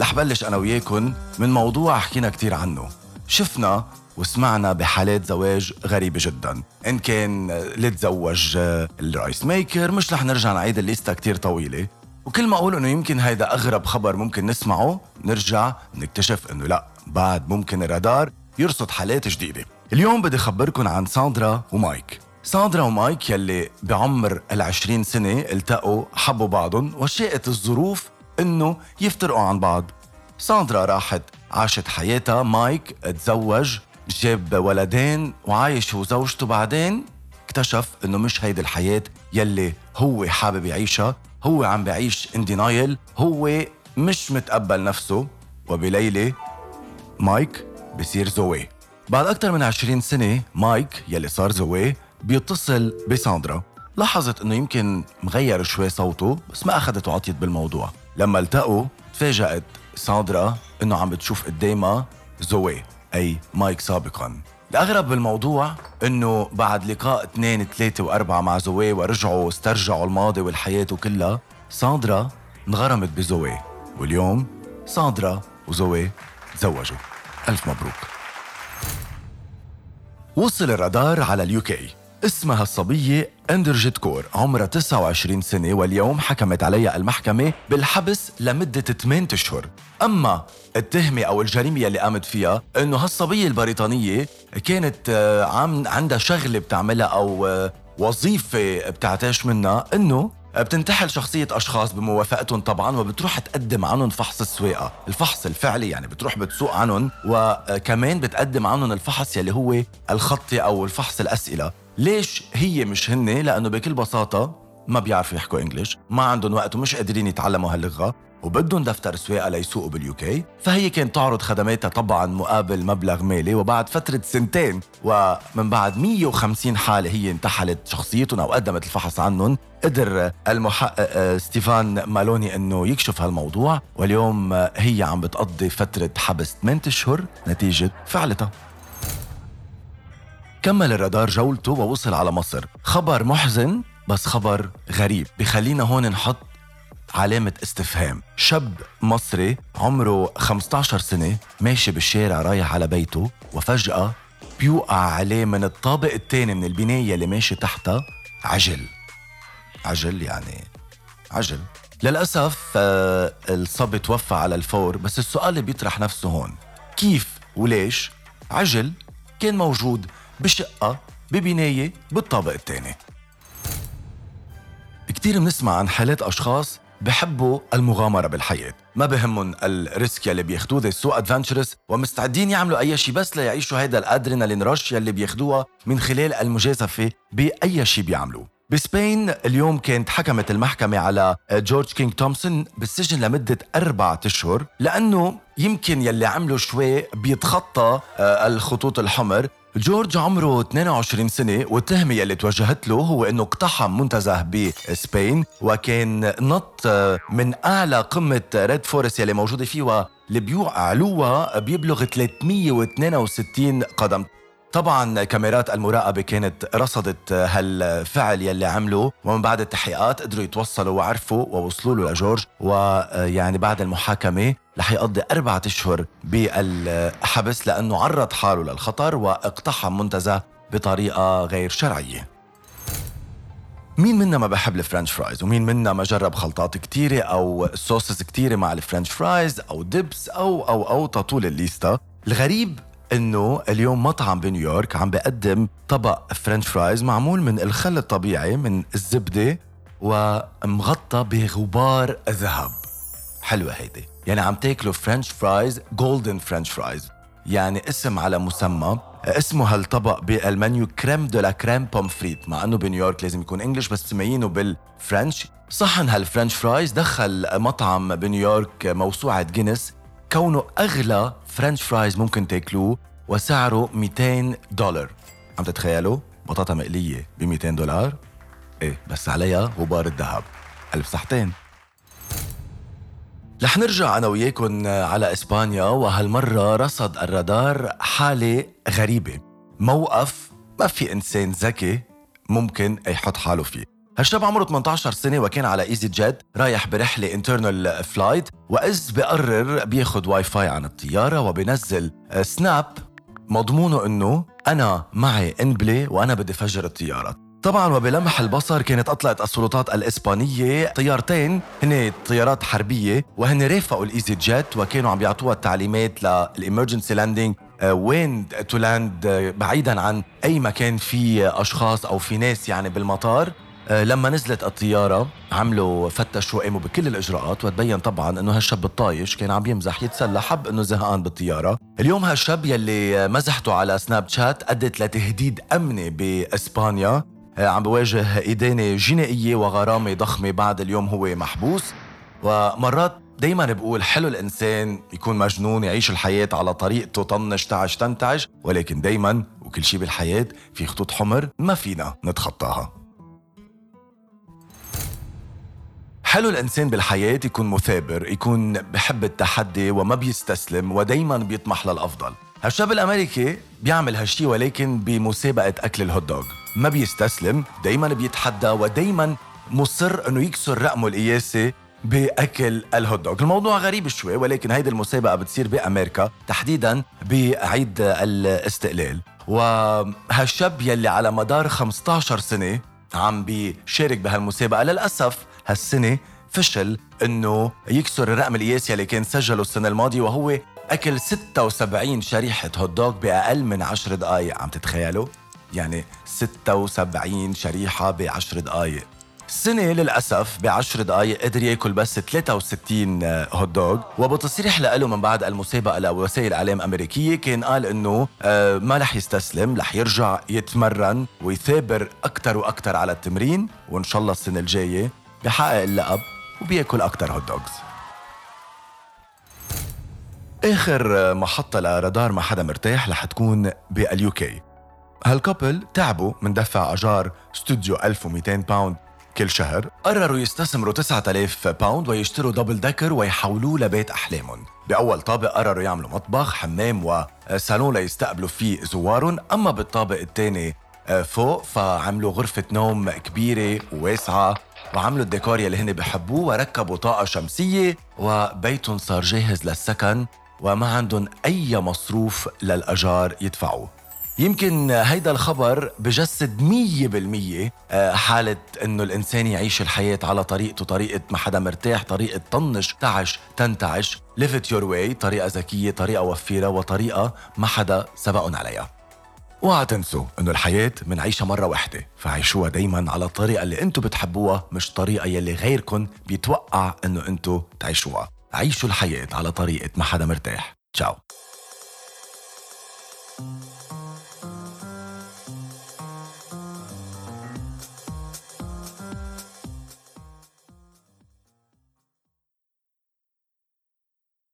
رح بلش أنا وياكم من موضوع حكينا كتير عنه. شفنا وسمعنا بحالات زواج غريبة جدا. إن كان اللي تزوج ال rice maker مش رح نرجع نعيد الليستة كتير طويلة. وكل ما أقول إنه يمكن هيدا أغرب خبر ممكن نسمعه نرجع نكتشف إنه لا بعد ممكن الرادار يرصد حالات جديدة. اليوم بدي أخبركم عن ساندرا ومايك. ساندرا ومايك يلي بعمر العشرين سنة التقوا حبوا بعضهم وشاءت الظروف إنه يفترقوا عن بعض. ساندرا راحت عاشت حياتها مايك تزوج جاب ولدين وعايش هو وزوجته بعدين. اكتشف إنه مش هيدي الحياة يلي هو حابب يعيشها هو عم بعيش in denial هو مش متقبل نفسه. وبليلة مايك بصير زوي. بعد أكثر من 20 سنة مايك يلي صار زوي بيتصل بساندرا. لاحظت إنه يمكن مغير شوي صوته بس ما اخذت وعطيت بالموضوع. لما التقوا تفاجأت ساندرا إنه عم بتشوف قدامها زوي أي مايك سابقا. الأغرب بالموضوع إنه بعد لقاء اثنين ثلاثة وأربعة مع زوي ورجعوا واسترجعوا الماضي والحياة كلها ساندرا انغرمت بزوي. واليوم ساندرا وزوي تزوجوا. ألف مبروك. وصل الرادار على اليوكي اسمها الصبية اندرجيت كور عمرها 29 سنة واليوم حكمت عليها المحكمة بالحبس لمدة 8 أشهر. أما التهمة أو الجريمة اللي قامت فيها إنه هالصبية البريطانية كانت آه، عم عندها شغلة بتعملها أو آه، وظيفة بتعتاش منها إنه بتنتحل شخصية أشخاص بموافقتهم طبعا وبتروح تقدم عنهم فحص السواقة. الفحص الفعلي يعني بتروح بتسوق عنهم وكمان بتقدم عنهم الفحص يلي هو الخطي أو الفحص الأسئلة. ليش هي مش هن؟ لأنه بكل بساطة ما بيعرفوا يحكوا انجلش ما عندهم وقت ومش قادرين يتعلموا هاللغة وبدهم دفتر سواقة ليسوقوا باليوكي فهي كانت تعرض خدماتها طبعا مقابل مبلغ مالي وبعد فترة سنتين ومن بعد 150 حالة هي انتحلت شخصيتهم أو قدمت الفحص عنهم قدر المحقق آه، ستيفان مالوني إنه يكشف هالموضوع. واليوم هي عم بتقضي فترة حبس 8 أشهر نتيجة فعلتها. كمل الرادار جولته ووصل على مصر. خبر محزن بس خبر غريب. بخلينا هون نحط علامة استفهام. شاب مصري عمره 15 سنة ماشي بالشارع رايح على بيته وفجأة بيوقع عليه من الطابق الثاني من البناية اللي ماشي تحتها عجل. عجل يعني عجل. للأسف آه، الصبي توفى على الفور بس السؤال اللي بيطرح نفسه هون. كيف وليش رجل كان موجود بشقة ببناية بالطابق الثاني كتير بنسمع عن حالات أشخاص بحبوا المغامرة بالحياة. ما بهمهم ال risk يلي بياخدوه they're so adventurous ومستعدين يعملوا أي شيء بس ليعيشوا هيدا ال adrenaline rush يلي بياخدوها من خلال المجازفة بأي شيء بيعملوه. ب Spain اليوم كانت حكمت المحكمة على جورج كينج تومسون بالسجن لمدة أربعة أشهر لأنه يمكن يلي عمله شوي بيتخطى آه، الخطوط الحمر جورج عمره 22 سنة والتهمة يلي توجهت له هو إنه اقتحم منتزه ب Spain وكان نط من أعلى قمة Red Force يلي موجودة فيه واللي بيوقع علوها بيبلغ 362 قدم. طبعا كاميرات المراقبة كانت رصدت هالفعل يلي عمله ومن بعد التحقيقات قدروا يتوصلوا وعرفوا ووصلوا له لجورج ويعني بعد المحاكمة رح يقضي أربعة أشهر بالحبس لأنه عرض حاله للخطر واقتحم منتزه بطريقة غير شرعية. مين منا ما بحب ال French fries؟ ومين منا ما جرب خلطات كتيرة أو sauces كتيرة مع ال French fries أو dips أو أو أو تطول الليستا الغريب إنه اليوم مطعم بنيويورك عم بقدم طبق French fries معمول من الخل الطبيعي من الزبدة ومغطى بغبار ذهب. حلوة هيدي. يعني عم تاكلوا French fries golden French fries يعني اسم على مسمى. اسمه هالطبق بالمنيو Crème de la Crème Pommes Frites مع إنه بنيويورك لازم يكون English بس مسميينه بال French صحن هال French fries دخل مطعم بنيويورك موسوعة جينيس كونه أغلى French fries ممكن تاكلوه وسعره 200 دولار. عم تتخيلوا؟ بطاطا مقلية ب 200 دولار؟ إيه بس عليها غبار الذهب. ألف صحتين. رح نرجع أنا وياكم على إسبانيا وهالمرة رصد الرادار حالة غريبة. موقف ما في إنسان ذكي ممكن يحط حاله فيه. هالشاب عمره 18 سنة وكان على easyJet رايح برحلة internal flight وإذ بقرر بياخد واي فاي عن الطيارة وبنزل Snap مضمونه إنه أنا معي انبلي وأنا بدي فجر الطيارة. طبعا وبلمح البصر كانت اطلقت السلطات الإسبانية طيارتين هن طيارات حربية وهن رافقوا ال easyJet وكانوا عم بيعطوها التعليمات لل emergency landing وين to land بعيدا عن أي مكان فيه أشخاص أو في ناس يعني بالمطار. آه، لما نزلت الطيارة عملوا فتشوا قاموا بكل الإجراءات وتبين طبعا إنه هالشاب الطايش كان عم يمزح يتسلى حب إنه زهقان بالطيارة. اليوم هالشاب يلي مزحته على Snapchat أدت لتهديد أمني بإسبانيا. آه، عم بواجه إدانة جنائية وغرامة ضخمة بعد اليوم هو محبوس. ومرات دايما بقول حلو الإنسان يكون مجنون يعيش الحياة على طريقته طنش تعش تنتعش. ولكن دايما وكل شيء بالحياة في خطوط حمر ما فينا نتخطاها. حلو الإنسان بالحياة يكون مثابر يكون بحب التحدي وما بيستسلم ودايما بيطمح للأفضل. هالشاب الأمريكي بيعمل هالشي ولكن بمسابقة أكل ال hot dog. ما بيستسلم دايما بيتحدى ودايما مصر إنه يكسر رقمه القياسي بأكل ال hot dog، الموضوع غريب شوي ولكن هيدي المسابقة بتصير بأمريكا تحديدا بعيد الاستقلال. وهالشاب يلي على مدار 15 سنة عم بيشارك بهالمسابقة للأسف هالسنة فشل إنه يكسر الرقم القياسي اللي كان سجله السنة الماضية وهو أكل 76 شريحة هوت دوغ بأقل من 10 دقائق عم تتخيلوا؟ يعني 76 شريحة ب 10 دقائق السنة للأسف بعشر دقايق قدر ياكل بس 63 hot dog وبتصريح له من بعد المسابقة لوسائل إعلام أمريكية كان قال إنه آه، ما رح يستسلم رح يرجع يتمرن ويثابر أكثر وأكثر على التمرين وإن شاء الله السنة الجاية بحقق اللقب وبياكل أكثر hot dogs آخر محطة لرادار ما حدا مرتاح رح تكون بال UK هال couple تعبوا من دفع أجار استوديو 1200 pound كل شهر. قرروا يستثمروا 9000 pound ويشتروا double decker ويحولوه لبيت أحلامهم. بأول طابق قرروا يعملوا مطبخ حمام وصالون ليستقبلوا فيه زوارهم. أما بالطابق الثاني آه، فوق فعملوا غرفة نوم كبيرة وواسعة وعملوا الديكور يلي هن بحبوه وركبوا طاقة شمسية وبيتهم صار جاهز للسكن وما عندهم أي مصروف للأجار يدفعوه. يمكن هيدا الخبر بجسد مية بالمية آه، حالة إنه الإنسان يعيش الحياة على طريقته طريقة ما حدا مرتاح طريقة طنش تعش تنتعش. live it your way طريقة ذكية طريقة وفيرة وطريقة ما حدا سبقهم عليها. اوعى تنسوا إنه الحياة منعيشها مرة واحدة فعيشوها دايما على الطريقة اللي انتو بتحبوها مش طريقة يلي غيركن بيتوقع إنه انتو تعيشوها. عيشوا الحياة على طريقة ما حدا مرتاح. تشاو.